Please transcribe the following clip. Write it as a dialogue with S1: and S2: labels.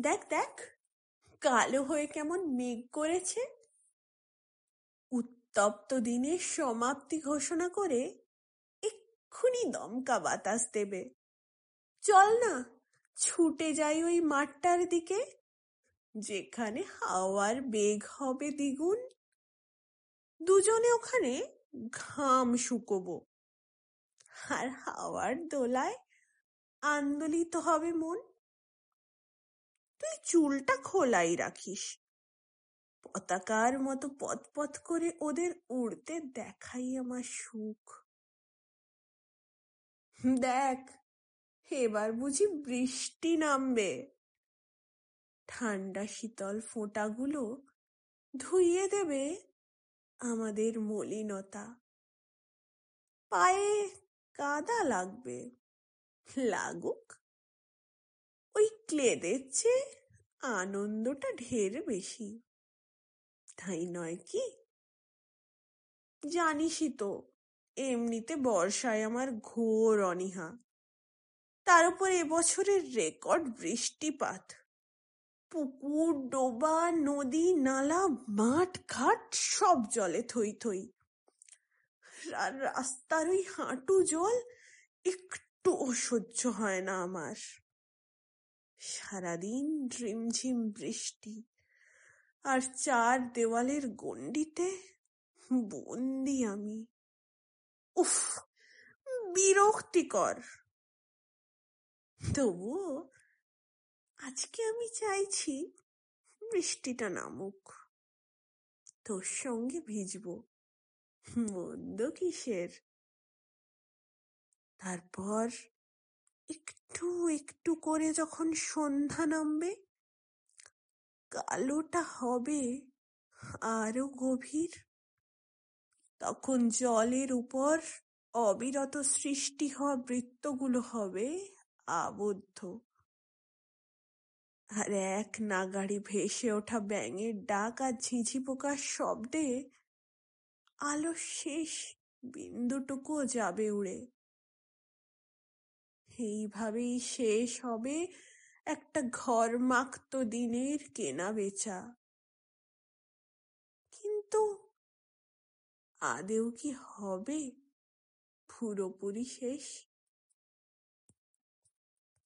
S1: দেখ দেখ, কালো হয়ে কেমন মেঘ করেছে। উত্তপ্ত দিনের সমাপ্তি ঘোষণা করে এক্ষুনি দমকা বাতাস দেবে। চল না, ছুটে যাই ওই মাঠটার দিকে, যেখানে হাওয়ার বেগ হবে দ্বিগুণ। দুজনে ওখানে ঘাম শুকোবো। আর হাওয়ার দোলায় আন্দোলিত হবে মন। তুই চুলটা খোলাই রাখিস। পতাকার মতো পথ করে ওদের উড়তে দেখাই আমার সুখ। দেখ, এবার বুঝি বৃষ্টি নামবে। ঠান্ডা শীতল ফোঁটাগুলো ধুইয়ে দেবে আমাদের মলিনতা। পায়ে কাদা লাগবে। লাগুক ওই ক্লেদের চেয়ে আনন্দটা ঢের বেশি। তাই নয় কি? জানিসই তো, এমনিতে বর্ষায় আমার ঘোর অনীহা। তার উপর এবছরের রেকর্ড বৃষ্টিপাত। পুকুর, ডোবা, নদী, নালা, মাঠ, ঘাট সব জলে থই থই। রাস্তার ওই হাঁটু জল একটু সহ্য হয় না আমার। সারাদিন ঝিমঝিম বৃষ্টি। আর চার দেওয়ালের গণ্ডিতে বন্দি আমি। উফ, বিরক্তিকর। তবুও আজকে আমি চাইছি বৃষ্টিটা নামুক। তোর সঙ্গে ভিজবো। মন্দ কিসের? তারপর একটু একটু একটু করে যখন সন্ধ্যা নামবে, কালোটা হবে আরও গভীর। তখন জলের উপর অবিরত সৃষ্টি হওয়া বৃত্তগুলো হবে আবদ্ধ। আর এক নাগাড়ি ভেসে ওঠা ব্যাঙের ডাক আর ঝিঝি পোকার শব্দে আলো শেষ বিন্দুটুকুও যাবে উড়ে। এইভাবেই শেষ হবে একটা ঘর মাক্ত দিনের কেনা বেচা কিন্তু আদেও কি হবে? পুরোপুরি শেষ?